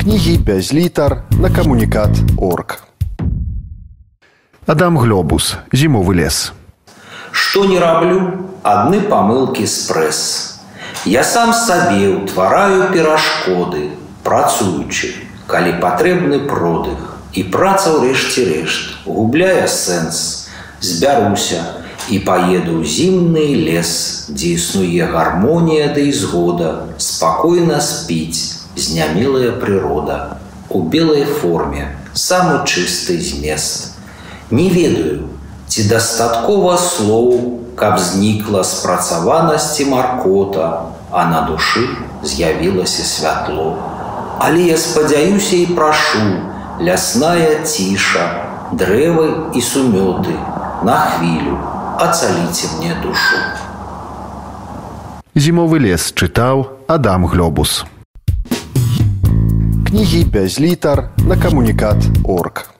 Кнігі без літар на камунікат орг. Адам Глобус. Зімовы лес. Што не раблю, адны памылкі спрэс. Я сам сабе ўтвараю перашкоды, працуючы, калі патрэбны продых. І праца ўрэшце рэшт губляе сэнс. Збяруся і паеду ў зімны лес, дзе існуе гармонія да і згода, спакойна спіць, знямелая прырода. У белай форме самы чысты змест. Не ведаю, ці дастаткова слоў, каб знікла спрацаванасці маркота, а на душы з'явілася святло. Але я спадзяюся і прашу, лясная ціша, дрэвы і сумёты, на хвілю ацаліце мне душу. Зімовы лес чытаў Адам Глобус. Кнігі без літар на камунікат орг.